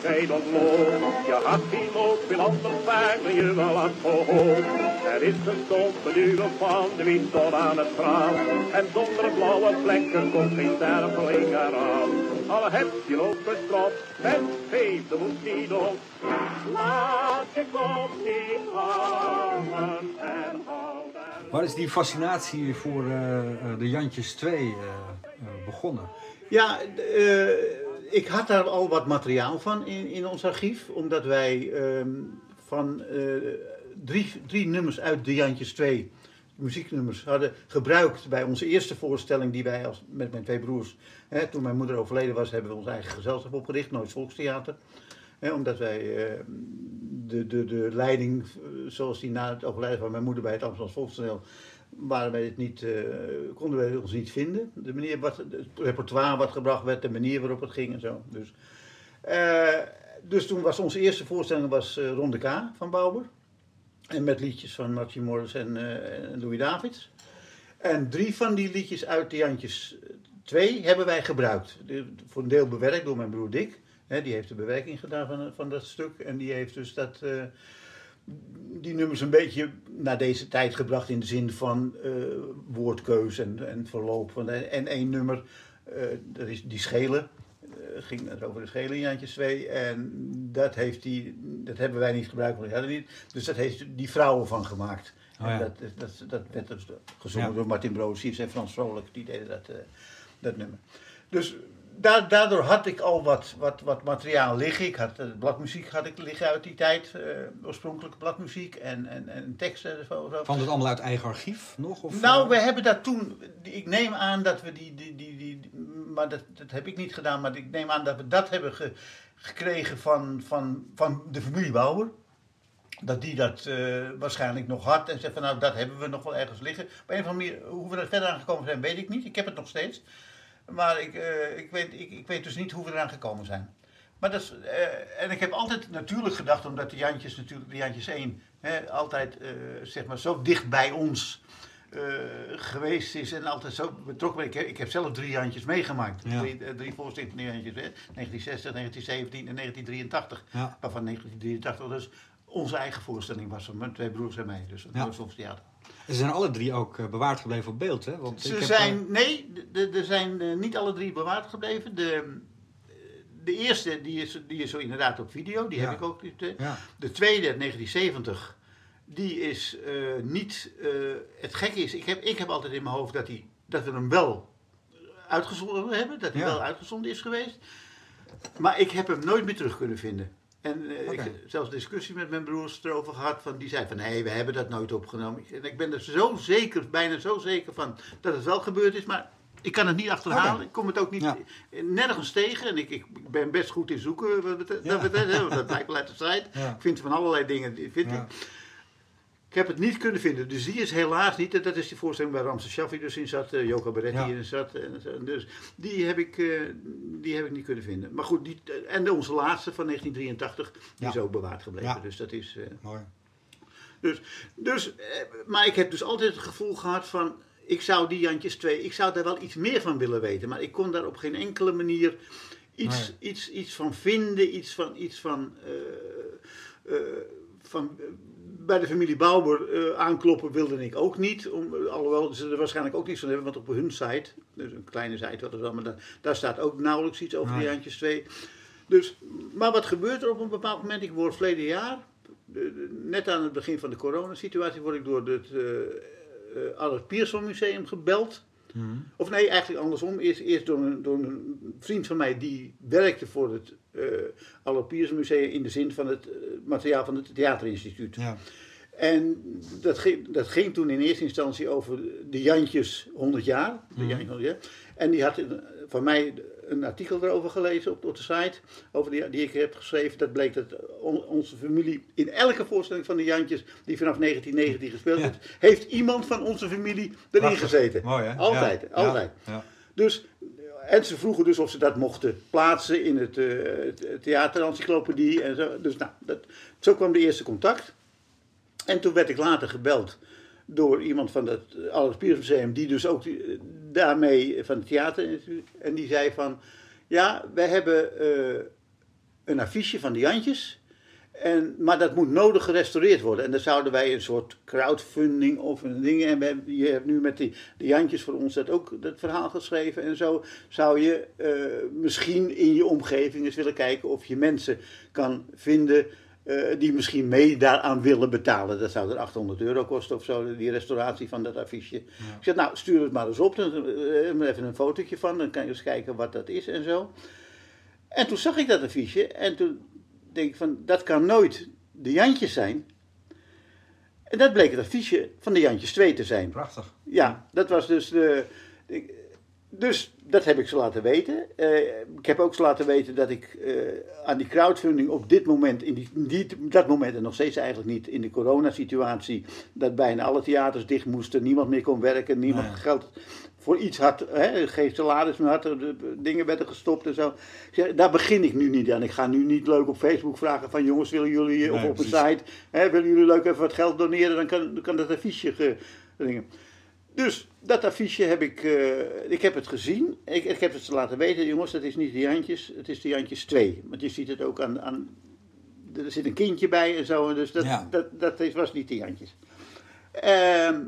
gij ontloop. Je had geen ook veel anders vaak dan je wel had gehoord. Er is een stompe duwen van de wind tot aan het strand. En zonder blauwe vlekken komt geen sterveling eraan. Alle heb je lopen strop, en geef de moed niet op. Laat je kop niet hangen en houden. Waar is die fascinatie voor eh, eh, de Jantjes 2 eh, eh, begonnen? Ja, eh, ik had daar al wat materiaal van in, in ons archief. Omdat wij ehm, van eh, drie, drie nummers uit de Jantjes 2 muzieknummers hadden gebruikt bij onze eerste voorstelling die wij als, met mijn twee broers, hè, toen mijn moeder overleden was, hebben we ons eigen gezelschap opgericht, Nooit Volkstheater. Hè, omdat wij eh, de, de, de leiding, eh, zoals die na het overlijden van mijn moeder bij het Amsterdamse Volkstoneel, waren wij het niet, eh, konden wij ons niet vinden. De manier wat, het repertoire wat gebracht werd, de manier waarop het ging en zo. Dus, eh, dus toen was onze eerste voorstelling was, eh, Ronde K van Bauer. En met liedjes van Martin Morris en, Louis Davids. En drie van die liedjes uit de Jantjes 2 hebben wij gebruikt. Voor een deel bewerkt door mijn broer Dick. Die heeft de bewerking gedaan van, van dat stuk. En die heeft dus dat, die nummers een beetje naar deze tijd gebracht in de zin van eh, woordkeus en, en verloop. Van, en één nummer, eh, dat is die schelen. eh, ging het over de schelen in Jantjes 2. En dat, heeft die, dat hebben wij niet gebruikt, want die hadden niet. Dus dat heeft die vrouwen van gemaakt. Oh ja. En dat, dat, dat werd dus gezongen Ja. door Martin Broosius en Frans Vrolijk. Die deden dat, eh, dat nummer. Dus da- daardoor had ik al wat, wat, wat materiaal liggen. Ik had eh, bladmuziek had ik liggen uit die tijd. eh, oorspronkelijke bladmuziek en, en, en teksten. en zo. Kwam allemaal uit eigen archief nog? Of, Nou, eh, we hebben dat toen. Ik neem aan dat we die. die, die, die maar dat, dat heb ik niet gedaan. Maar ik neem aan dat we dat hebben ge- gekregen van, van, van de familie Bauer. Dat die dat waarschijnlijk nog had. En zei van nou, dat hebben we nog wel ergens liggen. Op een of andere manier, hoe we er verder aan gekomen zijn, weet ik niet. Ik heb het nog steeds. Maar ik, eh, ik, weet, ik, ik weet dus niet hoe we eraan gekomen zijn. Maar dat is, eh, en ik heb altijd natuurlijk gedacht, omdat de Jantjes natuurlijk, de Jantjes 1, hè, altijd eh, zeg maar zo dicht bij ons geweest is en altijd zo betrokken ben. Ik heb, ik heb zelf drie Jantjes meegemaakt. Ja. Drie, drie Jantjes, hè. 1960, 1917 en 1983. Ja. Waarvan 1983 dus onze eigen voorstelling was van mijn twee broers en mij. Dus het Ja. Theater. Ze zijn alle drie ook eh, bewaard gebleven op beeld, hè? Want ik Ze heb, zijn, eh, nee, de- de- er zijn eh, niet alle drie bewaard gebleven. De, de eerste, die is, die is zo inderdaad op video, die Ja. heb ik ook. ja. De tweede, uit 1970, die is eh, niet... eh, het gekke is, ik heb, ik heb altijd in mijn hoofd dat, die, dat we hem wel uitgezonden hebben. Dat hij Ja. wel uitgezonden is geweest. Maar ik heb hem nooit meer terug kunnen vinden. En eh, ik Oké. heb zelfs discussie met mijn broers erover gehad. Van, die zei van nee, we hebben dat nooit opgenomen. Ik- En ik ben er zo zeker, bijna zo zeker van dat het wel gebeurd is. Maar ik kan het niet achterhalen. Ik kom het ook niet Ja. nergens tegen. En ik, ik ben best goed in zoeken. Wat betreft, Ja. dat, betreft, dat blijkt wel uit de strijd. Ja. Ik vind van allerlei dingen. die Vind ik. Ik heb het niet kunnen vinden. Dus die is helaas niet. en Dat is die voorstelling waar Ramses Shaffi dus in zat. Uh, Joka Beretti Ja. in zat. En, dus die heb, ik, eh, die heb ik niet kunnen vinden. Maar goed, die, en onze laatste van 1983, die Ja. is ook bewaard gebleven. Ja. Dus dat is... eh, Mooi. dus, dus, eh, maar ik heb dus altijd het gevoel gehad van, ik zou die Jantjes 2, ik zou daar wel iets meer van willen weten. Maar ik kon daar op geen enkele manier iets, iets, iets van vinden, iets van, iets van, eh, eh, van eh, bij de familie Bauer eh, aankloppen wilde ik ook niet. Om, alhoewel ze er waarschijnlijk ook iets van hebben, want op hun site, dus een kleine site, wat er wel, maar daar, daar staat ook nauwelijks iets over Nee. die Jantjes 2. Dus, maar wat gebeurt er op een bepaald moment? Ik word verleden jaar, net aan het begin van de coronasituatie, word ik door het uh, Albert Pierson Museum gebeld. Mhm. Of nee, eigenlijk andersom. Eerst, eerst door, een, door een vriend van mij die werkte voor het uh, Albert Pierson Museum in de zin van het uh, materiaal van het Theaterinstituut. Ja. En dat ging, dat ging toen in eerste instantie over de Jantjes 100 jaar. De Mhm. Jantjes 100 jaar. En die had van mij een artikel erover gelezen op, op de site, over die, die ik heb geschreven. Dat bleek dat on, onze familie in elke voorstelling van de Jantjes, die vanaf 1919 gespeeld Ja. heeft, heeft iemand van onze familie erin Prachtig. gezeten. Mooi, hè? Altijd, Ja. altijd. Ja. Dus, en ze vroegen dus of ze dat mochten plaatsen in het, uh, theaterencyclopedie en zo. Dus nou, dat, zo kwam de eerste contact. En toen werd ik later gebeld door iemand van het Albert Piers Museum, die dus ook die, daarmee van het theater. En die zei van, ja, wij hebben een affiche van de Jantjes. En, maar dat moet nodig gerestaureerd worden. En dan zouden wij een soort crowdfunding of een ding. En we je hebt nu met die, de Jantjes voor ons dat ook dat verhaal geschreven en zo. Zou je eh, misschien in je omgeving eens willen kijken of je mensen kan vinden. eh, die misschien mee daaraan willen betalen. Dat zou er 800 euro kosten of zo, die restauratie van dat affiche. Ik zeg, nou, stuur het maar eens op. Dan eh, even een fotootje van. Dan kan je eens kijken wat dat is en zo. En toen zag ik dat affiche. En toen denk ik van, dat kan nooit de Jantjes zijn. En dat bleek het affiche van de Jantjes 2 te zijn. Prachtig. Ja, dat was dus de. ik- Dus dat heb ik ze laten weten. Eh, ik heb ook ze laten weten dat ik eh, aan die crowdfunding op dit moment, in die, die, dat moment en nog steeds eigenlijk niet, in de coronasituatie, dat bijna alle theaters dicht moesten, niemand meer kon werken, niemand Nee. geld voor iets had, hè, geen salaris meer had, dingen werden gestopt en zo. Zeg, daar begin ik nu niet aan. Ik ga nu niet leuk op Facebook vragen van jongens, willen jullie, of Nee, op een site, hè, willen jullie leuk even wat geld doneren, dan kan, dan kan dat affiche ge, dingen. Dus dat affiche heb ik, eh, ik heb het gezien. Ik, ik heb het ze laten weten, jongens, dat is niet de Jantjes, het is de Jantjes 2. Want je ziet het ook aan, aan er zit een kindje bij en zo, dus dat, Ja. dat, dat is, was niet de Jantjes. Ehm,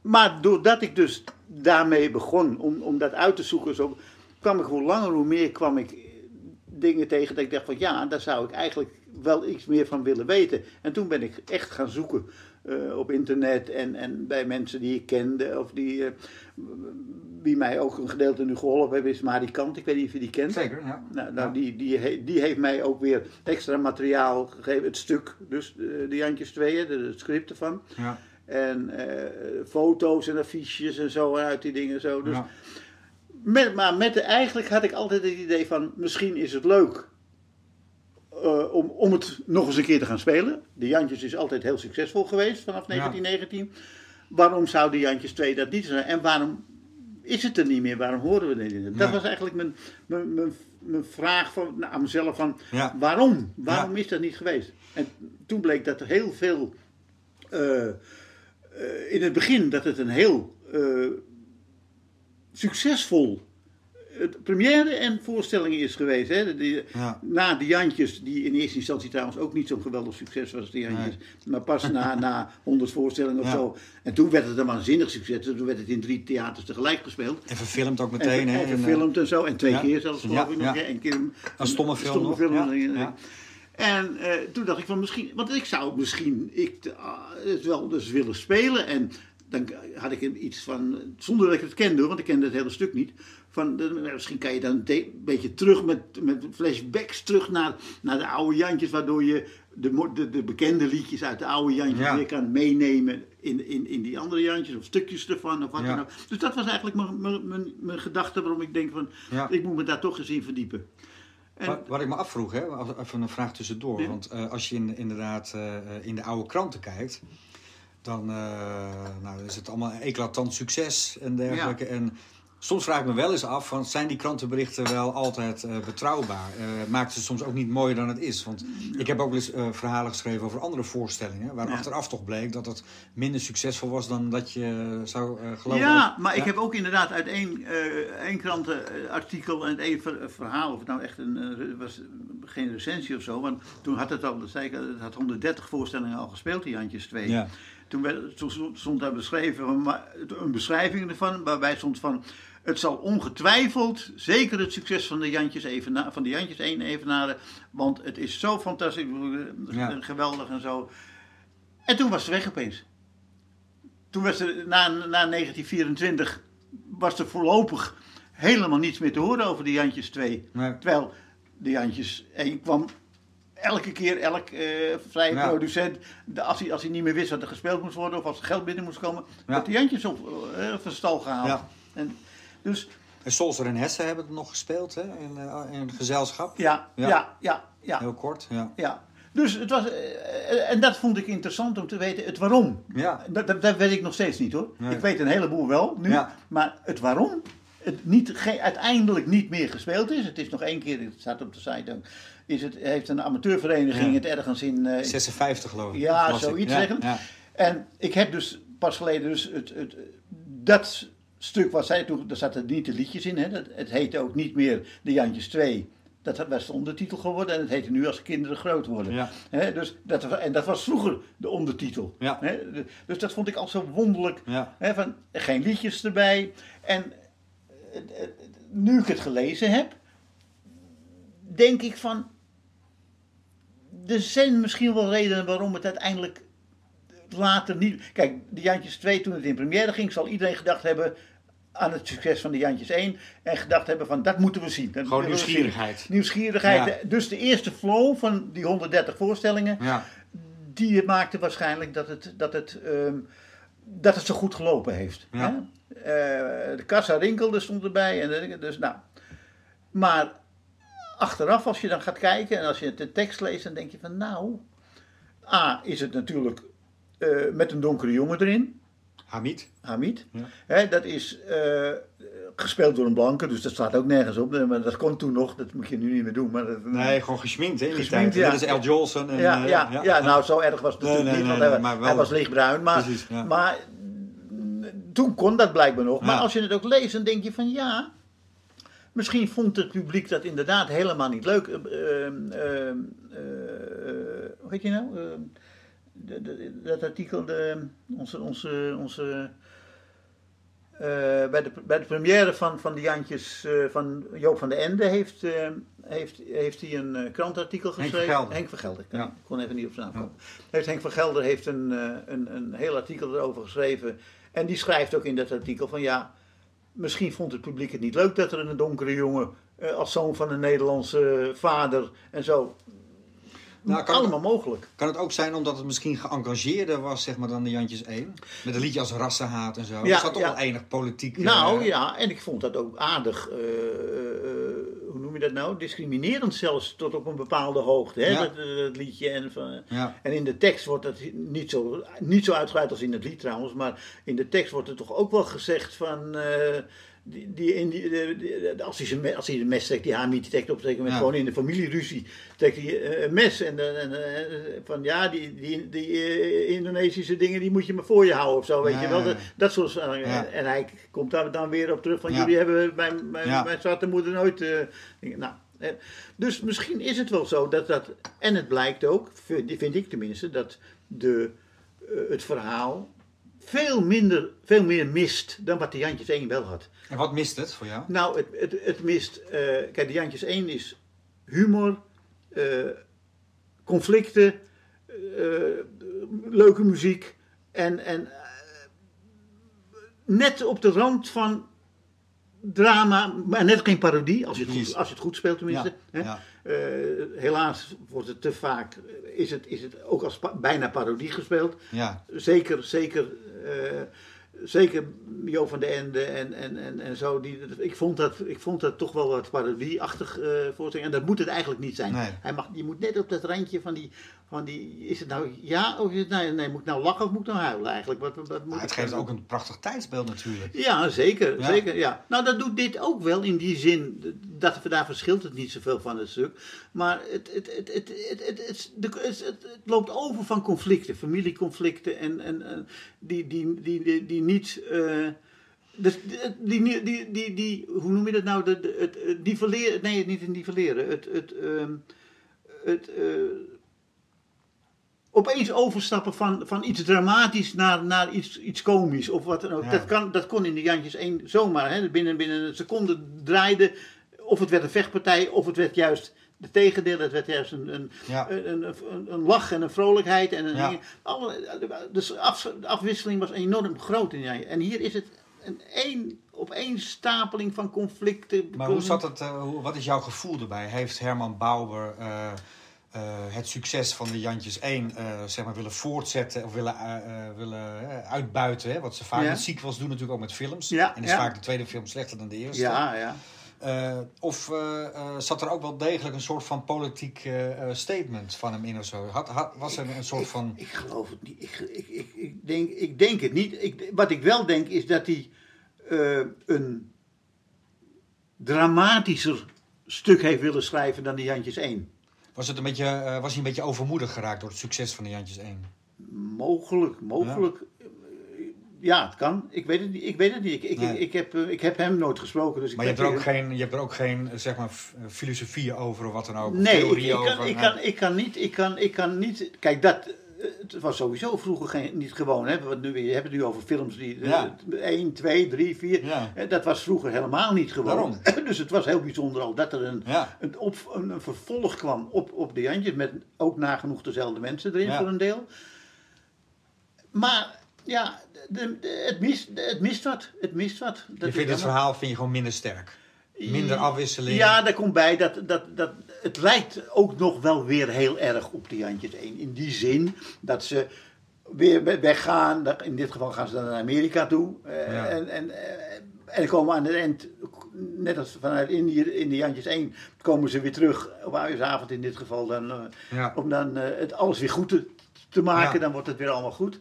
maar doordat ik dus daarmee begon om, om dat uit te zoeken, zo, kwam ik hoe langer hoe meer kwam ik dingen tegen dat ik dacht van ja, daar zou ik eigenlijk wel iets meer van willen weten. En toen ben ik echt gaan zoeken eh, op internet en, en bij mensen die ik kende of die, eh, wie mij ook een gedeelte nu geholpen hebben, is Marie Kant. Ik weet niet of je die kent. Zeker, ja. Nou, nou die, die, die heeft mij ook weer extra materiaal gegeven, het stuk, dus eh, de Jantjes 2, de, het script ervan. Ja. En foto's en affiches en zo uit die dingen zo. Dus Ja. met, maar met de, eigenlijk had ik altijd het idee van misschien is het leuk eh, om, om het nog eens een keer te gaan spelen. De Jantjes is altijd heel succesvol geweest vanaf 1919. Waarom zou de Jantjes 2 dat niet zijn? En waarom is het er niet meer? Waarom horen we het niet? Dat Ja. was eigenlijk mijn, mijn, mijn, mijn vraag van, nou, aan mezelf van Ja. waarom? Waarom Ja. is dat niet geweest? En toen bleek dat er heel veel eh, eh, in het begin dat het een heel succesvol eh, première en voorstelling is geweest. Hè? Ja. Na de Jantjes, die in eerste instantie trouwens ook niet zo'n geweldig succes was, de Jantjes. Maar pas na, na 100 voorstellingen of Ja. zo. En toen werd het een waanzinnig succes. Toen werd het in drie theaters tegelijk gespeeld. En verfilmd ook En, meteen, hè? en En, verfilmd en zo. En twee ja. keer zelfs geloof Ja, ik nog. Een keer een, Een stomme film nog. film. Ja, en- eh, toen dacht ik van misschien, want ik zou misschien ik, ah, het wel dus willen spelen. En dan had ik een- iets van, zonder dat ik het kende hoor, want ik kende het hele stuk niet. Van, eh, misschien kan je dan een beetje terug met, met flashbacks terug naar, naar de oude Jantjes, waardoor je de, de, de bekende liedjes uit de oude Jantjes Ja. weer kan meenemen in, in, in die andere Jantjes, of stukjes ervan, of wat Ja. dan ook. Dus dat was eigenlijk mijn, mijn, mijn, mijn gedachte waarom ik denk van, Ja. ik moet me daar toch eens in verdiepen. En, Wat, wat ik me afvroeg, hè, even een vraag tussendoor. Want eh, als je in, inderdaad eh, in de oude kranten kijkt, dan eh, nou, is het allemaal een eclatant succes en dergelijke. En soms vraag ik me wel eens af, van, zijn die krantenberichten wel altijd eh, betrouwbaar? Eh maakt ze soms ook niet mooier dan het is? Want ik heb ook wel eens eh, verhalen geschreven over andere voorstellingen, waar Ja. achteraf toch bleek dat het minder succesvol was dan dat je zou geloven. Ja, maar ik heb ook inderdaad uit één, één krantenartikel en één ver- verhaal, of het nou echt een, was geen recensie of zo, want toen had het al, dat zei ik, het had 130 voorstellingen al gespeeld, die 2. Ja. Toen, werd, toen stond daar beschreven, een beschrijving ervan, waarbij stond van, het zal ongetwijfeld zeker het succes van de Jantjes, evena, van de Jantjes 1 evenaren, want het is zo fantastisch, eh, Ja. geweldig en zo. En toen was het weg opeens. Toen was er na, na 1924 was er voorlopig helemaal niets meer te horen over de Jantjes 2. Nee. Terwijl de Jantjes 1 kwam elke keer, elk eh vrije Ja. producent, de, als, hij, als hij niet meer wist wat er gespeeld moest worden of als er geld binnen moest komen, Ja. werd de Jantjes op, eh, van stal gehaald. Ja. En, dus En Solzer en Hesse hebben het nog gespeeld, hè? In, eh, in gezelschap. ja, Ja. ja, ja, ja. Heel kort, ja. ja. Dus het was, eh, en dat vond ik interessant om te weten, het waarom. Ja. Dat, dat, dat weet ik nog steeds niet hoor. Nee. Ik weet een heleboel wel nu, Ja. maar het waarom het niet, uiteindelijk niet meer gespeeld is. Het is nog één keer, het staat op de site ook, is het, heeft een amateurvereniging Ja. het ergens in... eh, 56 geloof ik. ja, zoiets zeggen. En ik heb dus pas geleden dus het, het, dat stuk wat zij toen, daar zaten niet de liedjes in, hè, dat, het heette ook niet meer de Jantjes 2, Dat was de ondertitel geworden en het heette nu als kinderen groot worden. Ja. Dus dat, en dat was vroeger de ondertitel. Ja. Dus dat vond ik al zo wonderlijk. Ja. Van, geen liedjes erbij. En eh, eh, nu ik het gelezen heb, denk ik van. Er zijn misschien wel redenen waarom het uiteindelijk later niet. Kijk, de Jantjes 2, toen het in première ging, zal iedereen gedacht hebben aan het succes van de Jantjes 1. En gedacht hebben van dat moeten we zien. Dat Gewoon zien. nieuwsgierigheid. Nieuwsgierigheid. Ja. Dus de eerste flow van die 130 voorstellingen, Ja. die maakte waarschijnlijk dat het, dat het, ehm, dat het zo goed gelopen heeft. Ja. Hè? Eh, de kassa rinkelde stond erbij. En, dus, nou. Maar achteraf, als je dan gaat kijken en als je de tekst leest, dan denk je van nou, A is het natuurlijk eh, met een donkere jongen erin. Hamid. Hamid. Ja. Hè, dat is eh, gespeeld door een blanke, dus dat staat ook nergens op. Maar dat kon toen nog, dat moet je nu niet meer doen. Maar dat, Nee, gewoon gesminkt hè, in die tijd. ja. Dat is Al Jolson. En, ja, eh, ja, ja, nou zo erg was het natuurlijk nee, niet, want nee, hij, wel- was lichtbruin. Maar, Precies, ja. maar toen kon dat blijkbaar nog. Maar Ja. als je het ook leest, dan denk je van ja, misschien vond het publiek dat inderdaad helemaal niet leuk. Eh, eh, eh, eh, hoe heet je nou? De- de- dat artikel, de, onze, onze, onze eh, bij, de, bij de première van, van de Jantjes eh, van Joop van de Ende heeft, eh, heeft, heeft hij een krantartikel Henk geschreven. van Gelder. Henk van Gelder. Ja. Ik kon even niet op zijn naam komen. Heeft Henk van Gelder heeft een, een, een heel artikel erover geschreven. En die schrijft ook in dat artikel van ja, misschien vond het publiek het niet leuk dat er een donkere jongen als zoon van een Nederlandse vader en zo. Nou, kan het- Allemaal mogelijk. Kan het ook zijn omdat het misschien geëngageerder was zeg maar, dan de Jantjes 1? Met een liedje als Rassenhaat en zo. Ja, er zat toch ja. wel enig politiek... eh, Nou ja, en ik vond dat ook aardig, eh, eh, hoe noem je dat nou? Discriminerend zelfs tot op een bepaalde hoogte, hè? Ja. Dat, dat liedje. En, van, Ja. en in de tekst wordt dat niet zo, niet zo uitgebreid als in het lied trouwens, maar in de tekst wordt er toch ook wel gezegd van. Die, die, in die, de- de- als, hij zijn, als hij een mes trekt, die Hamid trekt op, met Ja. gewoon in de familieruzie, trekt hij eh, een mes. En, eh, en eh, van ja, die, die, die eh, Indonesische dingen, die moet je maar voor je houden of zo, weet Ja, je wel. Dat, dat soort eh, Ja. En hij komt daar dan weer op terug van jullie hebben mijn, mijn, mijn zwarte moeder nooit. eh, nou, eh, dus misschien is het wel zo dat dat. En het blijkt ook, vind vind ik tenminste, dat de, eh, het verhaal veel, minder, veel meer mist dan wat de Jantjes 1 wel had. En wat mist het voor jou? Nou, het, het, het mist. eh, kijk, de Jantjes 1 is humor, eh, conflicten, eh, leuke muziek. En, en net op de rand van drama, maar net geen parodie, als je het goed, als je het goed speelt tenminste. Ja, hè. ja. Eh, helaas wordt het te vaak, is het, is het ook als pa- bijna parodie gespeeld Ja. zeker, zeker, eh, zeker Jo van de Ende en, en, en, en zo. Die, ik, vond dat, ik vond dat toch wel wat parodieachtig eh voorstelling. En dat moet het eigenlijk niet zijn. Nee. Hij mag, je moet net op dat randje van die, van die, is het nou ja of is het nou, nee, moet ik nou lachen of moet ik nou huilen eigenlijk? Wat, wat, wat moet het geeft ook een prachtig tijdsbeeld natuurlijk. ja, zeker. Ja. zeker ja. Nou, dat doet dit ook wel in die zin. Dat, daar verschilt het niet zoveel van het stuk. Maar het, het, het, het, het, het, het, de- het, het- het loopt over van conflicten, familieconflicten. En, en, en die, die, die, die, die niet. dus die, die, die, die, die, hoe noem je dat nou? De, de, het, het nivelleren, nee, niet het nivelleren. Het, het, ehm, het eh, opeens overstappen van, van iets dramatisch naar, naar iets, iets komisch of wat dan ook. Ja. Dat, kan, dat kon in de Jantjes 1 zomaar. Hè? Binnen, binnen een seconde draaide. Of het werd een vechtpartij, of het werd juist de tegendeel. Het werd juist een, een, Ja. een, een, een, lach en een vrolijkheid. En een Ja. Alle, dus af, de afwisseling was enorm groot in Jantjes. En hier is het een één, op één stapeling van conflicten. Maar hoe zat het, eh, wat is jouw gevoel erbij? Heeft Herman Bauer eh, eh, het succes van de Jantjes 1 eh, zeg maar willen voortzetten of willen, willen uitbuiten? Hè? Wat ze vaak Ja. met sequels doen natuurlijk ook met films. Ja, en is ja. vaak de tweede film slechter dan de eerste. Ja, ja. Eh, of eh, eh, zat er ook wel degelijk een soort van politiek statement van hem in of zo? Had, had, was er een soort van... Ik geloof het niet. Ik, ik, ik, denk, ik denk het niet. Ik, wat ik wel denk is dat hij een dramatischer stuk heeft willen schrijven dan de Jantjes 1. Was, het een beetje, was hij een beetje overmoedig geraakt door het succes van de Jantjes 1? Mogelijk, mogelijk. Ja, Ja, het kan. Ik weet het niet. Ik, weet het niet. Ik, ik, Nee. ik, heb, eh, ik heb hem nooit gesproken. Dus ik Maar je hebt, er ook geen, je hebt er ook geen zeg maar, f- filosofie over of wat dan ook? Nee, ik, kan, over? ik, kan, ik, kan niet, ik, kan, ik kan niet. Kijk, dat. eh, Het was sowieso vroeger geen, niet gewoon. Hè? Want nu, je hebt het nu over films die. eh, Ja. 1, 2, 3, 4. Ja. Eh, Dat was vroeger helemaal niet gewoon. Dus het was heel bijzonder al dat er een, Ja. een, op, een, een vervolg kwam op, op de Jantjes. Met ook nagenoeg dezelfde mensen erin voor een deel. Maar ja, de, de- het, mist, het mist wat. Het mist wat. Dat Je vindt het verhaal vind je gewoon minder sterk? Minder afwisseling? Ja, daar komt bij dat, dat, dat het lijkt ook nog wel weer heel erg op de Jantjes 1. In die zin dat ze weer we- weggaan. In dit geval gaan ze dan naar Amerika toe. Eh, Ja. En, en, eh, en komen aan het eind, net als vanuit Indië, in de Jantjes 1, komen ze weer terug. Op oudejaarsavond in dit geval. Dan, eh, Ja. Om dan het alles weer goed te, te maken. Ja. Dan wordt het weer allemaal goed.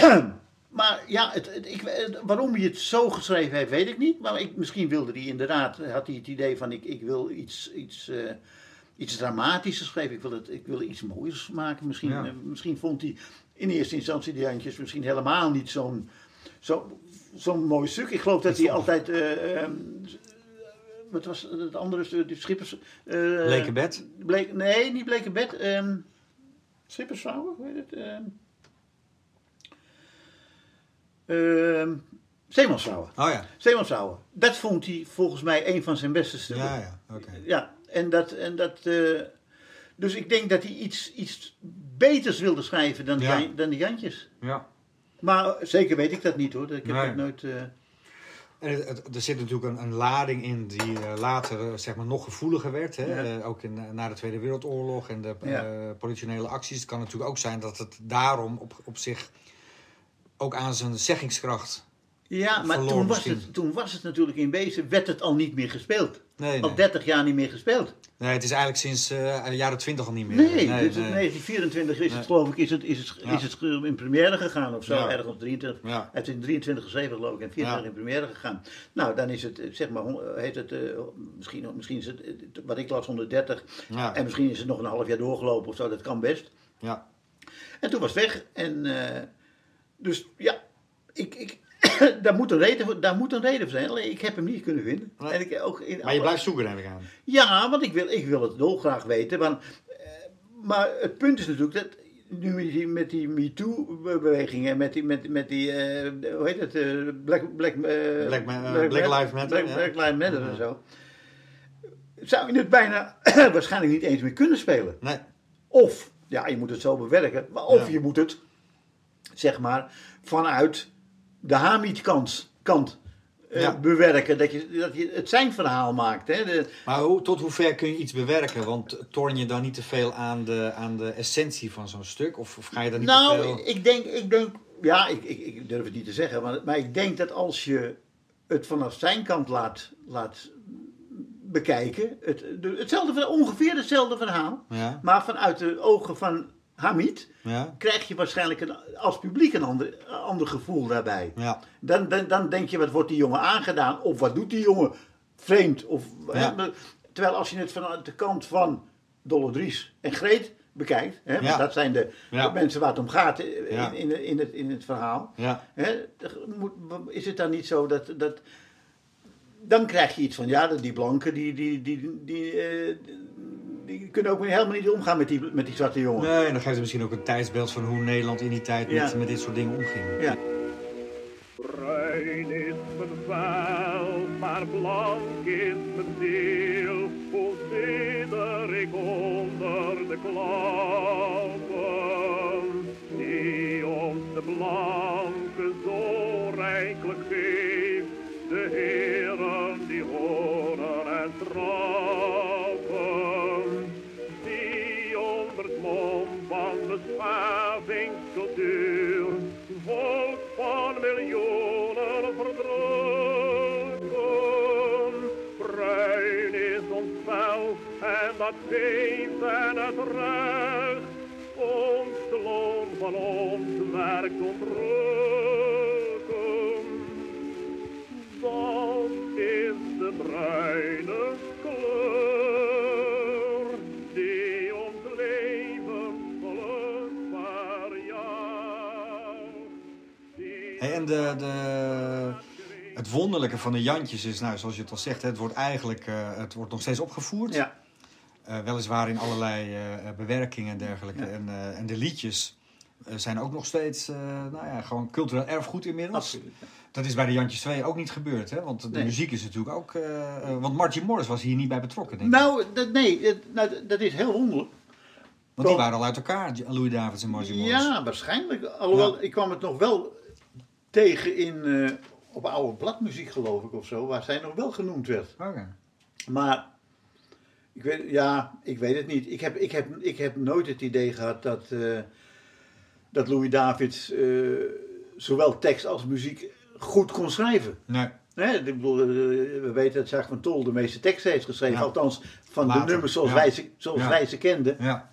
Maar ja, het, het- ik, het- waarom hij het zo geschreven heeft, weet ik niet. Maar ik, misschien wilde hij inderdaad, had hij het idee van ik, ik wil iets, iets, eh, iets dramatisch schrijven. Ik wil, het, ik wil iets moois maken. Misschien, Ja. eh, misschien vond hij in eerste instantie die handjes misschien helemaal niet zo'n zo, zo'n mooi stuk. Ik geloof dat hij altijd... eh, wat was het andere? Die Schippers... eh, Bleke bed? Bleek, nee, niet Bleke bed. ehm Schippersvrouwen, hoe heet het? ehm ehm, Zeemansvrouwen. Oh ja. Zeemansvrouwen. Dat vond hij volgens mij een van zijn beste stukken. Ja, ja. Oké. Ja, en dat... En dat eh, dus ik denk dat hij iets, iets beters wilde schrijven dan, die Ja. Dan die Jantjes. Ja. Maar zeker weet ik dat niet hoor. Ik heb Nee. het nooit... eh, En het- het- er zit natuurlijk een, een lading in die eh, later zeg maar, nog gevoeliger werd. Hè? Ja. Eh, ook in, na de Tweede Wereldoorlog en de Ja. politionele acties. Het kan natuurlijk ook zijn dat het daarom op, op zich ook aan zijn zeggingskracht. ja, maar toen was, misschien. het, toen was het natuurlijk in wezen, werd het al niet meer gespeeld. Nee, Al nee. 30 jaar niet meer gespeeld. nee, het is eigenlijk sinds eh, de jaren twintig al niet meer. Nee, nee, is nee. 1924 is het geloof ik, is het, is het, Ja. is het in première gegaan of zo, Ja. ergens 23. Ja. Hij heeft in 23 geschreven geloof ik en 24 Ja. in première gegaan. Nou, dan is het, eh, zeg maar, hon- heet het, eh, misschien, misschien is het, eh, wat ik las 130 Ja. en misschien is het nog een half jaar doorgelopen of zo, dat kan best. Ja. En toen was het weg en eh, dus ja, ik, ik, daar, moet een reden voor, daar moet een reden voor zijn, alleen ik heb hem niet kunnen vinden. Nee. En ik, ook in Maar je blijft zoeken, neem ik aan. ja, want ik wil, ik wil het dolgraag weten. Want, eh, maar het punt is natuurlijk dat nu met die, met die MeToo-beweging en met die, met, met die eh, hoe heet het, eh, Black, Black, Black Lives Matter, Black, Lives Matter en zo. Zou je het bijna waarschijnlijk niet eens meer kunnen spelen. Nee. Of, ja, je moet het zo bewerken, maar of Ja. je moet het, zeg maar, vanuit de Hamid-kant kant, eh, Ja. bewerken. Dat je, dat je het zijn verhaal maakt. Hè? De, Maar hoe, tot hoe ver kun je iets bewerken? Want torn je dan niet te veel aan de, aan de essentie van zo'n stuk? Of, of ga je dan niet te Nou, veel... ik denk, ik denk, ja, ik, ik, ik durf het niet te zeggen, maar, maar ik denk dat als je het vanaf zijn kant laat, laat bekijken, het, de- hetzelfde, ongeveer hetzelfde verhaal, Ja, maar vanuit de ogen van Hamid, ja, krijg je waarschijnlijk een, als publiek een ander, ander gevoel daarbij. ja. Dan, dan, dan denk je, wat wordt die jongen aangedaan? Of wat doet die jongen vreemd? Of, Ja. hè, terwijl als je het vanuit de kant van Dolle Dries en Greet bekijkt, hè, want dat zijn de, de mensen waar het om gaat in, Ja. in, in, het, in het verhaal. Hè, moet, is het dan niet zo dat, dat. Dan krijg je iets van, ja, die blanken die, die, die, die, eh, die kunnen ook helemaal niet omgaan met die, met die zwarte jongen. Nee, en dan geeft het misschien ook een tijdsbeeld van hoe Nederland in die tijd met, Ja. met dit soort dingen omging. Ja. Bruin is mijn vel, maar blank is mijn ziel. Hoe ik onder de klappen, die ons de blanke dat geeft en het recht ons de loon van ons werk ontrukken. Dat is de bruine kleur die ons leven Hey, en de, de, het wonderlijke van de Jantjes is, nou, zoals je het al zegt, het wordt eigenlijk uh, het wordt nog steeds opgevoerd. Ja. Uh, weliswaar in allerlei uh, bewerkingen en dergelijke. Ja. En, en de liedjes zijn ook nog steeds nou ja, gewoon cultureel erfgoed inmiddels. Absoluut. Dat is bij de Jantjes 2 ook niet gebeurd, hè? Want de Nee. muziek is natuurlijk ook... want Margie Morris was hier niet bij betrokken, denk ik. Nou, dat, nee, dat, nou, dat is heel wonderlijk. Want die waren al uit elkaar, Louis Davids en Margie Morris. Ja, waarschijnlijk. Alhoewel, Ja. ik kwam het nog wel tegen in, eh, op oude bladmuziek geloof ik of zo, waar zij nog wel genoemd werd. Oké. Maar, ik weet, ja, ik weet het niet. Ik heb, ik heb, ik heb nooit het idee gehad dat, eh, dat Louis Davids eh, zowel tekst als muziek goed kon schrijven. Nee. Ik bedoel, eh, we weten dat Jacques van Tol de meeste teksten heeft geschreven. Ja. Althans, van de nummers zoals, ja. wij, ze, zoals Ja. wij ze kenden. Ja.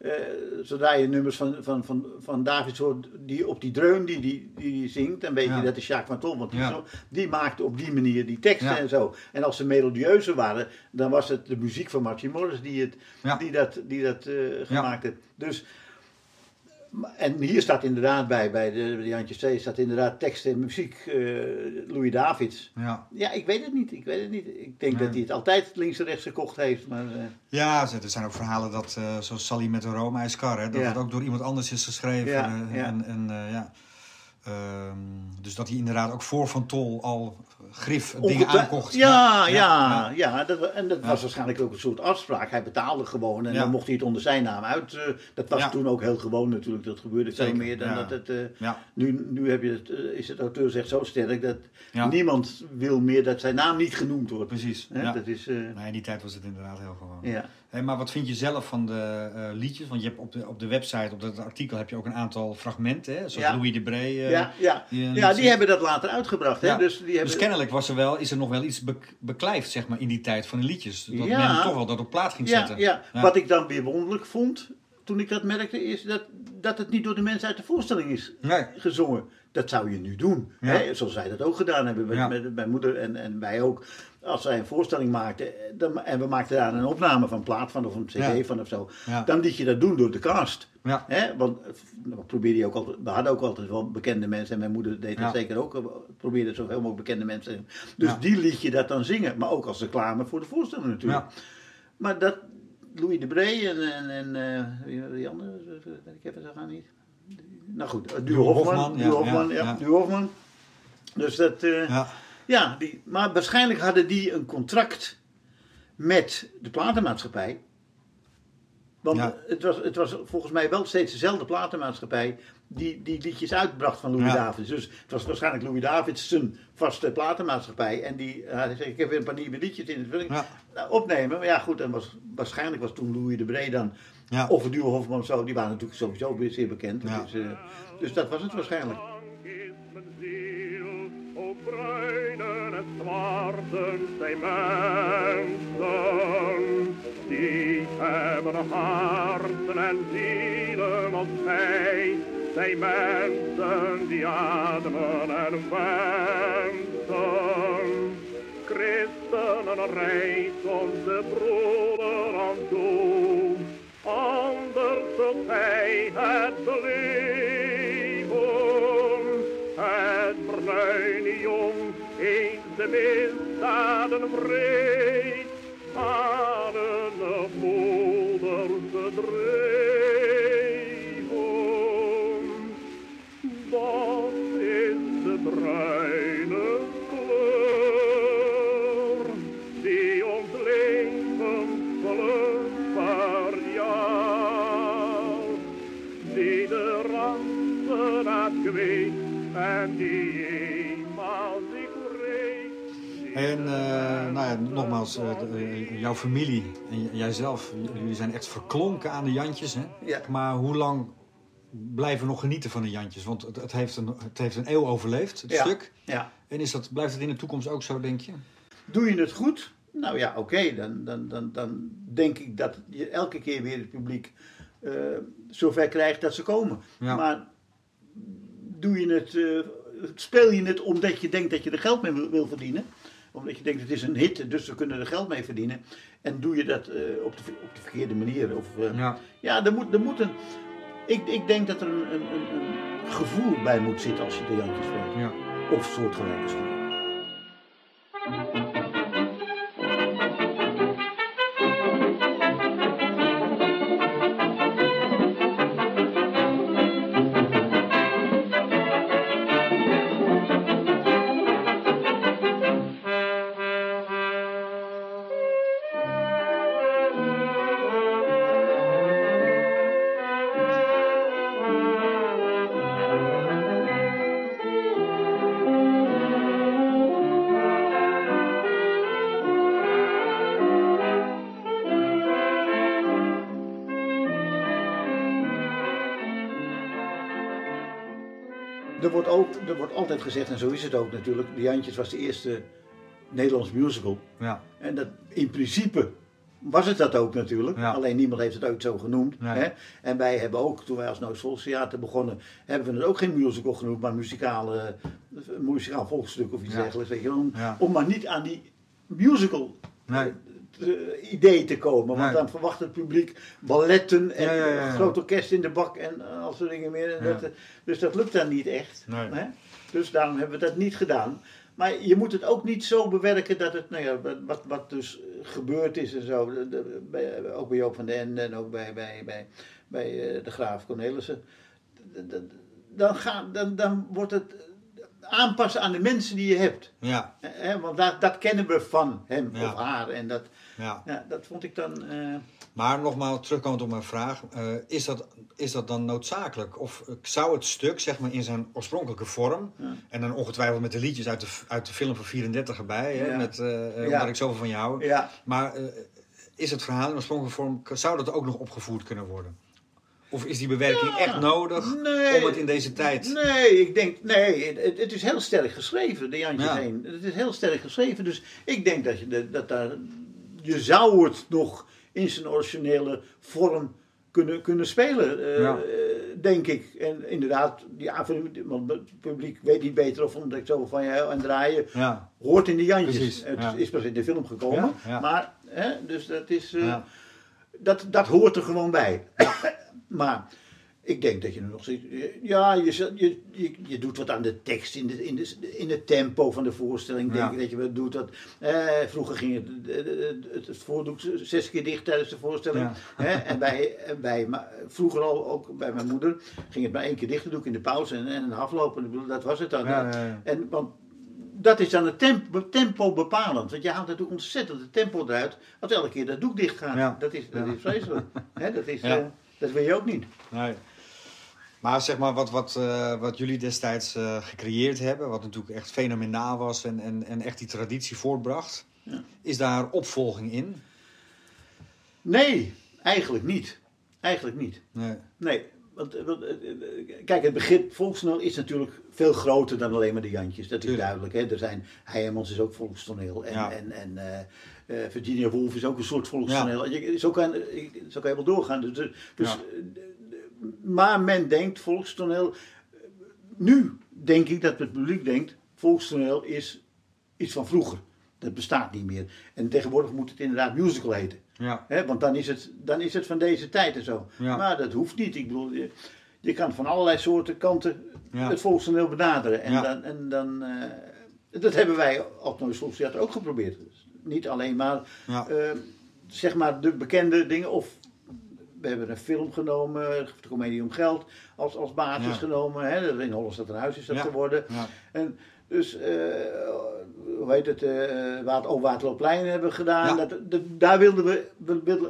Eh, zodra je nummers van, van, van, van Davids hoort die, op die dreun die die, die, zingt, dan weet Ja. je dat is Jacques van Tol. Want die, Ja. zo- die maakte op die manier die teksten Ja. en zo. En als ze melodieuzer waren, dan was het de muziek van Martin Morris die, het, die dat, die dat eh, gemaakt heeft. Dus, en hier staat inderdaad bij, bij de, bij de Jantjes 2, staat inderdaad tekst en muziek eh, Louis Davids. Ja. Ja, ik weet het niet. Ik weet het niet. Ik denk Nee. dat hij het altijd links en rechts gekocht heeft. Maar, eh, Ja, er zijn ook verhalen dat, eh, zoals Sally met de Roma is Car, hè, dat Ja. het ook door iemand anders is geschreven. Ja, ja. En, en, ja. Ehm, dus dat hij inderdaad ook voor Van Tol al grif dingen aankocht. Ja, ja, ja. ja. dat, en dat Ja. was waarschijnlijk ook een soort afspraak. Hij betaalde gewoon en dan mocht hij het onder zijn naam uit. eh, dat was toen ook heel gewoon natuurlijk. Dat gebeurde veel meer dan dat het... eh, nu, nu heb je het, eh, is het auteursrecht zo sterk dat niemand wil meer dat zijn naam niet genoemd wordt. Precies. Hè. Dat is... eh, Maar in die tijd was het inderdaad heel gewoon. ja. Hey, maar wat vind je zelf van de eh, liedjes? Want je hebt op de, op de website, op dat artikel, heb je ook een aantal fragmenten. Hè? Zoals Ja. Louis de Bree. eh, ja, ja. die ja, die hebben dat later uitgebracht. Hè? Ja. Dus, die hebben, Dus kennelijk was er wel, is er nog wel iets bek- beklijft zeg maar, in die tijd van de liedjes. Dat Ja. men toch wel dat op plaat ging zetten. ja. Ja. Wat ik dan weer wonderlijk vond toen ik dat merkte, is dat, dat het niet door de mensen uit de voorstelling is Nee. gezongen. Dat zou je nu doen. Ja. Hè? Zoals wij dat ook gedaan hebben met, met mijn moeder en, en wij ook. Als zij een voorstelling maakten eh, dan, en we maakten daar een opname van plaat van of een cd Ja. van of zo. Ja. Dan liet je dat doen door de cast. Ja. Hè? Want eh, we, probeerden je ook altijd, we hadden ook altijd wel bekende mensen. En mijn moeder deed dat zeker ook. eh, Probeerde zoveel mogelijk bekende mensen. Dus die liet je dat dan zingen. Maar ook als reclame voor de voorstelling natuurlijk. Ja. Maar dat, Louis de Bree en, en, en wie, wie andere, ik even zo gaan niet. Nou goed, uh, Duo Hofman. Hofman, ja, Duo Hofman, ja. Dus dat, ja, die, maar waarschijnlijk hadden die een contract met de platenmaatschappij. Want Ja. het, was, het was volgens mij wel steeds dezelfde platenmaatschappij die die liedjes uitbracht van Louis Ja. Davids. Dus het was waarschijnlijk Louis Davids zijn vaste platenmaatschappij. En die uh, zei, ik heb weer een paar nieuwe liedjes in het Ja. nou, opnemen. Maar ja, goed, en was, waarschijnlijk was toen Louis de Bree dan, Ja. of Duo Hofman of zo, die waren natuurlijk sowieso weer zeer bekend. Dus, dus dat was het waarschijnlijk. Bruinen en zwarten zijn mensen. Die hebben harten en zielen als wij. Zijn mensen die ademen en wensen. Christenen reis onze broeder aan toe. Anders zult gij het beleven. Het bruine jong eens de misdaden vreed. Aan de moeders gedreven. Nogmaals, eh, eh, jouw familie en jijzelf, jullie zijn echt verklonken aan de Jantjes. Hè? Ja. Maar hoe lang blijven we nog genieten van de Jantjes? Want het, het, heeft, een, het heeft een eeuw overleefd, het Ja. stuk. Ja. En is dat, blijft het in de toekomst ook zo, denk je? Doe je het goed? Nou ja, oké, dan, dan, dan, dan denk ik dat je elke keer weer het publiek eh, zover krijgt dat ze komen. Ja. Maar doe je het, speel je het omdat je denkt dat je er geld mee wil, wil verdienen? Omdat je denkt het is een hit, dus we kunnen er geld mee verdienen. En doe je dat eh, op, de, op de verkeerde manier? Of, eh, Ja. ja, er moet, er moet een. ik, ik denk dat er een, een, een, een gevoel bij moet zitten als je de Jantjes speelt. Ja. Of soortgelijke stukken. Er wordt, altijd gezegd, en zo is het ook natuurlijk, De Jantjes was de eerste Nederlands musical. Ja. En dat, in principe was het dat ook natuurlijk. Ja. Alleen niemand heeft het ooit zo genoemd. Nee. Hè? En wij hebben ook, toen wij als Nooit Volkstheater begonnen, hebben we het ook geen musical genoemd, maar muzikale, muzikaal volksstuk of iets Ja. dergelijks. Weet je, om, Ja. om maar niet aan die musical Nee. Eh, idee te komen. Want dan verwacht het publiek balletten en een groot orkest in de bak en eh, al soort dingen meer. En dat, eh, dus dat lukt dan niet echt. Nee. Hè? Dus daarom hebben we dat niet gedaan. Maar je moet het ook niet zo bewerken dat het, nou ja, wat- wat, dus gebeurd is en zo, de- de- bij, ook bij Joop van den Ende en ook bij, bij, bij, bij de Graaf Cornelissen. Dan, dan, dan wordt het aanpassen aan de mensen die je hebt. Ja. Want dat, dat kennen we van hem Ja. of haar. En dat, ja. ja, dat vond ik dan. eh, Maar nogmaals, terugkomend op mijn vraag. eh, is, dat, is dat dan noodzakelijk? Of zou het stuk, zeg maar, in zijn oorspronkelijke vorm... Ja. en dan ongetwijfeld met de liedjes uit de, uit de film van 34 erbij... Hè, met, eh, omdat ik zoveel van je hou. ja, Maar is het verhaal in oorspronkelijke vorm... zou dat ook nog opgevoerd kunnen worden? Of is die bewerking Ja. echt nodig Nee. om het in deze tijd... Nee, ik denk, nee, het, het is heel sterk geschreven, de Jantjes Ja. heen. Het is heel sterk geschreven, dus ik denk dat je, dat daar, je zou het nog in zijn originele vorm kunnen, kunnen spelen, eh, Ja. denk ik. En inderdaad, die aanvulling, want het publiek weet niet beter of omdat ik zo van je en draaien, Ja, hoort in de Jantjes. Precies, het ja. is pas in de film gekomen, maar, hè, dus dat is, eh, dat, dat hoort er gewoon bij. maar ik denk dat je nog steeds. Ja, je, je, je, je doet wat aan de tekst, in, de, in, de, in het tempo van de voorstelling. Denk Ja. ik dat je wat doet. Dat, eh, vroeger ging het, het, het, het voordoek zes keer dicht tijdens de voorstelling. Hè? En bij, bij, vroeger al, ook bij mijn moeder, ging het maar één keer dicht. Dat doe ik in de pauze en, en aflopen. Dat was het dan. Ja. En, want dat is dan het tempo, tempo bepalend. Want je haalt natuurlijk ontzettend het tempo eruit als elke keer dat doek dicht gaat. Dat, is, dat is vreselijk. Hè, dat, is, eh, dat wil je ook niet. Nee. Maar zeg maar, wat, wat, eh, wat jullie destijds eh, gecreëerd hebben, wat natuurlijk echt fenomenaal was en, en, en echt die traditie voortbracht, Ja. is daar opvolging in? Nee, eigenlijk niet. Eigenlijk niet. Nee. Nee. Want, eh, want, kijk, het begrip volkstoneel is natuurlijk veel groter dan alleen maar de Jantjes. Dat is Tuurlijk. duidelijk. Hè? Er zijn, Heijmans is ook volkstoneel. En, Ja. en, en Virginia Woolf is ook een soort volkstoneel. Je, zo, kan, zo kan je wel doorgaan. Dus, dus, Ja. Maar men denkt volkstoneel. Nu denk ik dat het publiek denkt: volkstoneel is iets van vroeger. Dat bestaat niet meer. En tegenwoordig moet het inderdaad musical heten. Ja. Want dan is, het, dan is het van deze tijd en zo. Ja. Maar dat hoeft niet. Ik bedoel, je, je kan van allerlei soorten kanten Ja. het volkstoneel benaderen. En Ja. dan, en dan eh, dat hebben wij op Nooit Volkstheater ook geprobeerd. Dus niet alleen maar, eh, zeg maar de bekende dingen. Of we hebben een film genomen, de comedie om geld, als, als basis Ja. genomen. Hè. In Holland staat een huis is dat Ja. geworden. Ja. En dus, eh, hoe heet het, eh Water, oh, Waterloopplein hebben we gedaan. Dat, dat- daar wilden we,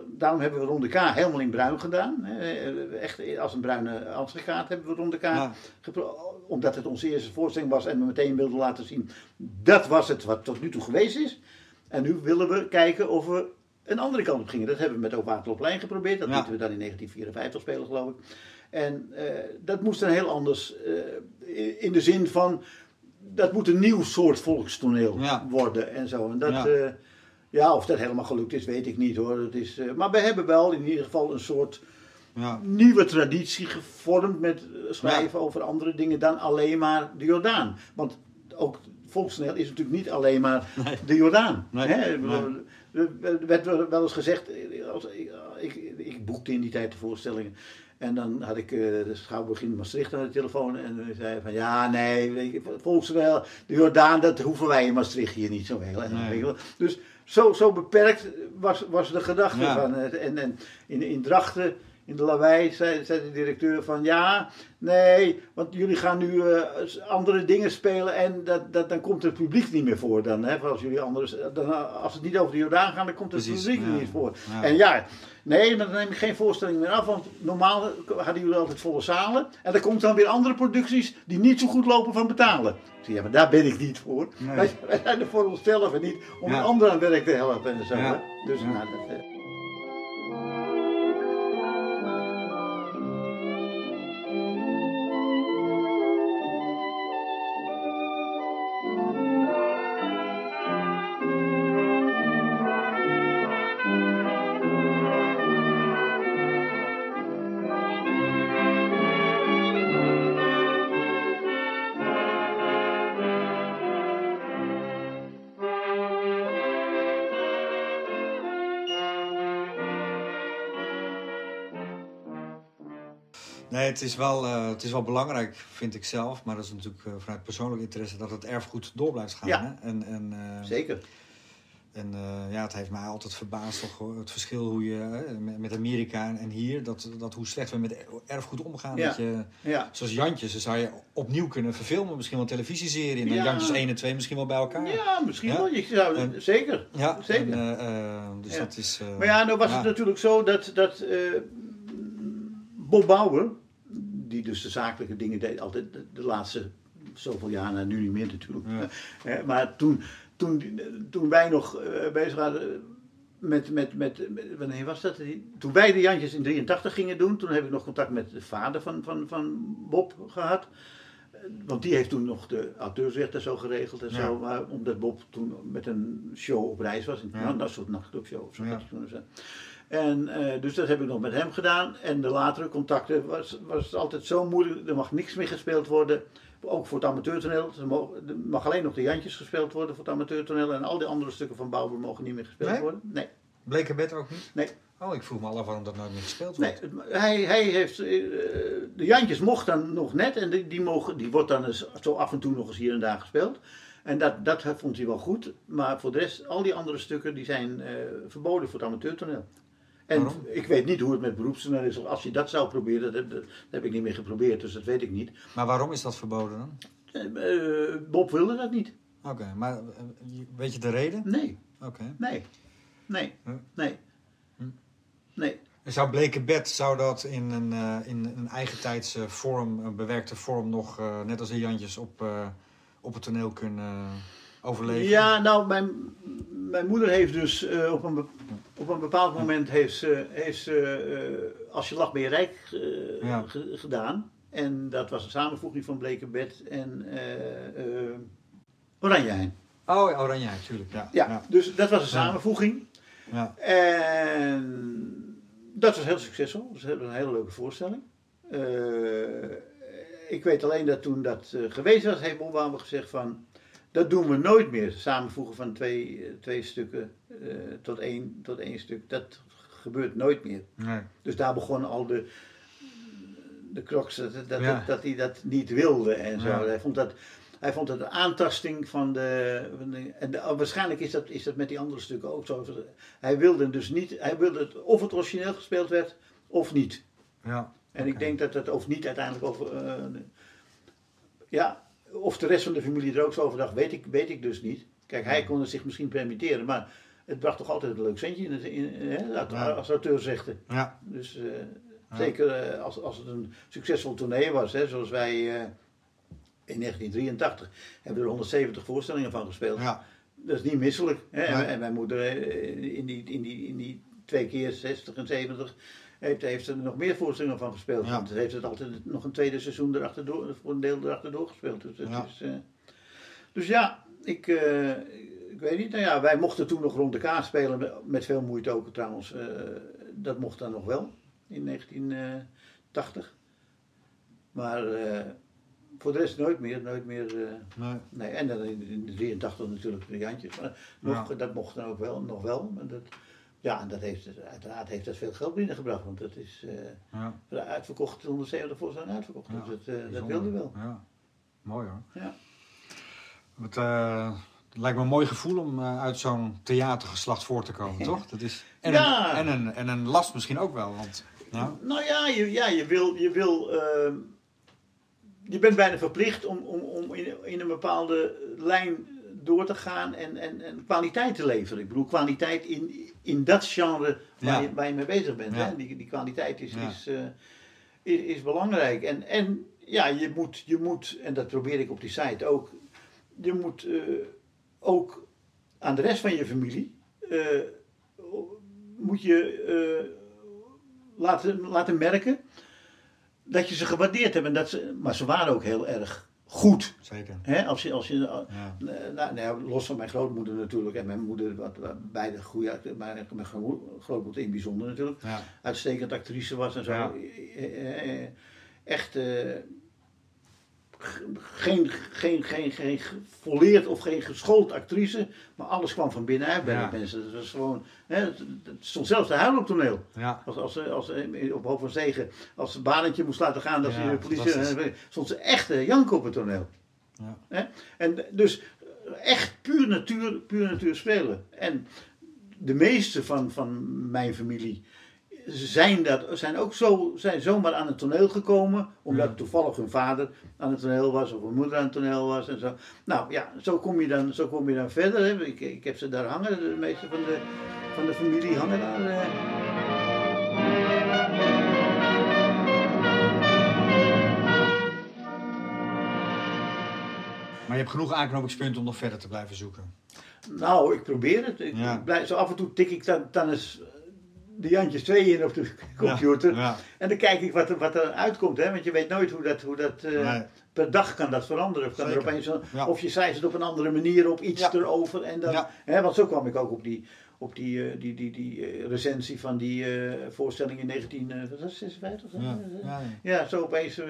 daarom hebben we Ronde K helemaal in bruin gedaan. hè. Echt als een bruine ansichtkaart hebben we Ronde K. Ja. gepro- Omdat het onze eerste voorstelling was en we meteen wilden laten zien. Dat was het wat tot nu toe geweest is. En nu willen we kijken of we een andere kant op gingen. Dat hebben we met Ook Waterloopplein geprobeerd. Dat Ja. lieten we dan in 1954 spelen geloof ik. En eh, dat moest dan heel anders eh, in- de zin van dat moet een nieuw soort volkstoneel Ja. worden en zo. En dat, Ja. ja. ja, of dat helemaal gelukt is, weet ik niet hoor. Dat is, eh, maar we hebben wel in ieder geval een soort Ja. nieuwe traditie gevormd met eh, schrijven over andere dingen dan alleen maar de Jordaan. Want ook volkstoneel is natuurlijk niet alleen maar de Jordaan. Nee. Hè? Bedoel, Er werd wel eens gezegd, eh, als, ik, ik, ik boekte in die tijd de voorstellingen. En dan had ik uh, de Schouwburg in Maastricht aan de telefoon en zei van ja, nee, volgens wel, de Jordaan, dat hoeven wij in Maastricht hier niet zo heel erg. Dus zo, zo beperkt was, was de gedachte van. En, en in, in Drachten in de lawaai zei, zei, de directeur van ja, nee, want jullie gaan nu uh, andere dingen spelen en dat, dat, dan komt het publiek niet meer voor. Dan, hè, als, jullie anders, dan, als het niet over de Jordaan gaat, dan komt het publiek ja. niet voor. Ja. En ja, nee, maar dan neem ik geen voorstelling meer af, want normaal hadden jullie altijd volle zalen. En dan komt dan weer andere producties die niet zo goed lopen van betalen. Ik ja, maar daar ben ik niet voor. Nee. Wij, wij, zijn er voor onszelf en niet om ja. anderen aan werk te helpen en zo. Dus nou, dat, Nee, het is, wel, uh, het is wel belangrijk, vind ik zelf, maar dat is natuurlijk uh, vanuit persoonlijk interesse, dat het erfgoed door blijft gaan. Ja, hè? En, en, uh, zeker. En ja, het heeft mij altijd verbaasd, toch, het verschil hoe je met Amerika en, hier, dat, dat hoe slecht we met erfgoed omgaan. Ja. Dat je, ja. Zoals Jantjes, dan zou je opnieuw kunnen verfilmen, misschien wel een televisieserie. En dan. Jantjes 1 en 2 misschien wel bij elkaar. Ja, misschien wel. Je zou, En- zeker. Ja, Zeker. en, eh, eh, dus dat is... eh, Maar ja, nou was het natuurlijk zo dat, dat eh, Bob Bauer, die dus de zakelijke dingen deed, altijd de, de laatste zoveel jaar, nou, nu niet meer natuurlijk. Ja. Maar toen, toen, toen wij nog eh, bezig waren met, met, met, met- wanneer was dat? Toen wij de Jantjes in 83 gingen doen, toen heb ik nog contact met de vader van, van, van Bob gehad. Want die heeft toen nog de auteursrechten zo geregeld en Ja. zo. Maar omdat Bob toen met een show op reis was. Ja. Nou, dat soort nachtclubshow of zo. Ja. En eh, dus dat heb ik nog met hem gedaan. En de latere contacten was, was het altijd zo moeilijk. Er mag niks meer gespeeld worden. Ook voor het amateurtoneel. Er er mag alleen nog de Jantjes gespeeld worden voor het amateurtoneel. En al die andere stukken van Bouwer mogen niet meer gespeeld Nee? worden. Nee. Blekenbed ook niet? Nee. Oh, ik vroeg me al af waarom dat nooit meer gespeeld Nee, wordt. het- hij, hij heeft, eh, de Jantjes mocht dan nog net en die, die, mogen, die wordt dan eens, zo af en toe nog eens hier en daar gespeeld. En dat, dat vond hij wel goed, maar voor de rest, al die andere stukken die zijn eh, verboden voor het amateurtoneel. En Waarom? ik weet niet hoe het met beroepstoneel is. Als je dat zou proberen, dat, heb- dat heb ik niet meer geprobeerd, dus dat weet ik niet. Maar waarom is dat verboden dan? Eh, Bob wilde dat niet. Oké, maar weet je de reden? Nee, Oké. nee, nee, nee. Nee. En Zou Blekenbed, zou dat in een, eh, in een eigentijdse vorm, een bewerkte vorm, nog eh, net als de Jantjes op, eh, op het toneel kunnen overleven? Ja, nou, mijn, mijn moeder heeft dus op, een, op een bepaald moment heeft ze, heeft Als je lacht ben je rijk Ja. gedaan. En dat was een samenvoeging van Blekenbed en Oranjeheim. Oh, ja, Oranje, natuurlijk. Ja. Ja, Ja. dus dat was een samenvoeging. Ja. En dat was heel succesvol. Dat was een hele leuke voorstelling. Eh, ik weet alleen dat toen dat eh, geweest was, heeft Bauer gezegd van... Dat doen we nooit meer, samenvoegen van twee, eh, twee stukken tot, één, tot één stuk. Dat gebeurt nooit meer. Nee. Dus daar begon al de, de crocs dat, dat, Ja. dat, dat hij dat niet wilde en zo. Ja. Hij vond dat... Hij vond het een aantasting van de. Van de- en de- waarschijnlijk is dat, is dat met die andere stukken ook zo. Hij wilde dus niet. Hij wilde het, of het origineel gespeeld werd of niet. Ja. En ik denk dat het of niet uiteindelijk over. eh, ja, of de rest van de familie er ook zo over dacht, weet ik, weet ik dus niet. Kijk, hij kon het zich misschien permitteren, maar het bracht toch altijd een leuk centje in in, hè, als- Ja. als auteur zegde. Ja. Dus eh, zeker eh, als, als het een succesvol tournee was, hè, zoals wij in 1983 hebben we er 170 voorstellingen van gespeeld. Ja. Dat is niet misselijk. Hè? En- Nee. En mijn moeder eh, in die, in, die, in die twee keer 60 en 70 heeft, heeft er nog meer voorstellingen van gespeeld. Ja. Want ze heeft het altijd nog een tweede seizoen erachterdoor, voor een deel erachterdoor gespeeld. Dus, Ja. is, eh, dus ja, ik, eh, ik weet niet. Nou ja, wij mochten toen nog rond de kaart spelen, met- veel moeite ook trouwens. Dat mocht dan nog wel in 1980. Maar voor de rest nooit meer, nooit meer. eh, Nee. Nee, en dan in, in de 83 natuurlijk de Jantjes. Maar nog, Dat mocht dan ook wel, nog wel. Maar dat Ja, en dat heeft, uiteraard heeft dat veel geld binnengebracht, want dat is uh, ja. uitverkocht, 170 voorstellingen uitverkocht. Ja, dus dat, uh, dat wilde wel. Ja. Mooi hoor. Ja. Het, uh, lijkt me een mooi gevoel om uit zo'n theatergeslacht voor te komen, toch? Dat is, en, een, en, een, en een last misschien ook wel. Want, nou, nou ja, je, ja, je wil. Je wil je bent bijna verplicht om, om, om in, in een bepaalde lijn door te gaan en, en, en kwaliteit te leveren. Ik bedoel, kwaliteit in, in dat genre waar, je, waar je mee bezig bent. Hè? Die, die kwaliteit is, is, uh, is, is, belangrijk. En, en ja, je moet, je moet, en dat probeer ik op die site ook, je moet uh, ook aan de rest van je familie, uh, moet je laten, laten merken dat je ze gewaardeerd hebt. En dat ze, maar ze waren ook heel erg goed. Zeker. Hè? Als je, als je, ja. nou, nou, los van mijn grootmoeder natuurlijk en mijn moeder, wat, wat beide goede, mijn, mijn grootmoeder in bijzonder natuurlijk, ja. uitstekend actrice was en zo. Ja. Echt uh, geen, geen, geen, geen volleerd of geen geschoold actrice, maar alles kwam van binnenuit bij die mensen. Dat was gewoon, hè, het, stond zelfs te huilen op toneel. Ja. Als, als, als, op hoofd van zegen, als ze banentje moest laten gaan, dat ze de politie, stond ze echt uh, janken op het toneel. Hè? En dus echt puur natuur, puur natuur spelen. En de meeste van, van mijn familie zijn, dat, zijn ook zo, zijn zomaar aan het toneel gekomen, omdat ja. toevallig hun vader aan het toneel was of hun moeder aan het toneel was en zo. Nou ja, zo kom je dan, zo kom je dan verder. Hè. Ik, ik heb ze daar hangen, de meeste van de, van de familie hangen daar. Eh. Maar je hebt genoeg aanknopingspunten om nog verder te blijven zoeken. Nou, ik probeer het. Ik Ja. blijf, zo af en toe tik ik dan, dan eens de Jantjes 2 in op de computer. Ja, ja. En dan kijk ik wat er, wat er uitkomt. Hè? Want je weet nooit hoe dat, hoe dat eh, Nee. per dag kan dat veranderen. Of, kan er opeens een- Ja. of je schrijft het op een andere manier op iets erover. En dan, hè? Want zo kwam ik ook op die, op die, eh, die, die, die eh, recensie van die voorstelling in 1956. Ja. Ja, zo opeens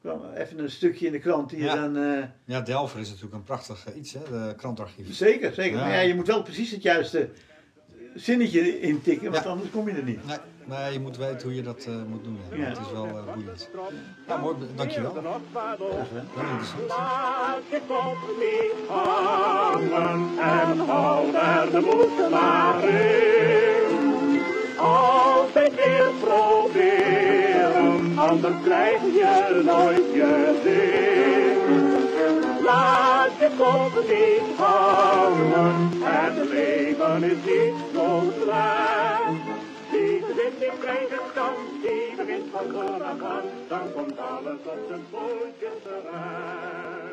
kwam even een stukje in de krant die je Ja. dan... ja, Delver is natuurlijk een prachtig iets, hè, de krantarchief. zeker, zeker. Ja. Maar ja, je moet wel precies het juiste zinnetje intikken, want Ja. anders kom je er niet. Nee, nee, je moet weten hoe je dat eh, moet doen. Ja. Ja. Het is wel eh, boeiend. Ja, mooi, dankjewel. Heel interessant. Laat je kop niet hangen en hou er de moed maar in. Altijd weer proberen, anders krijg je nooit je zin. Laat je kop niet hangen, het leven is niet zo slecht. Die wind in krijgen kan, die begint van aan, dan komt alles op zijn pootjes terecht.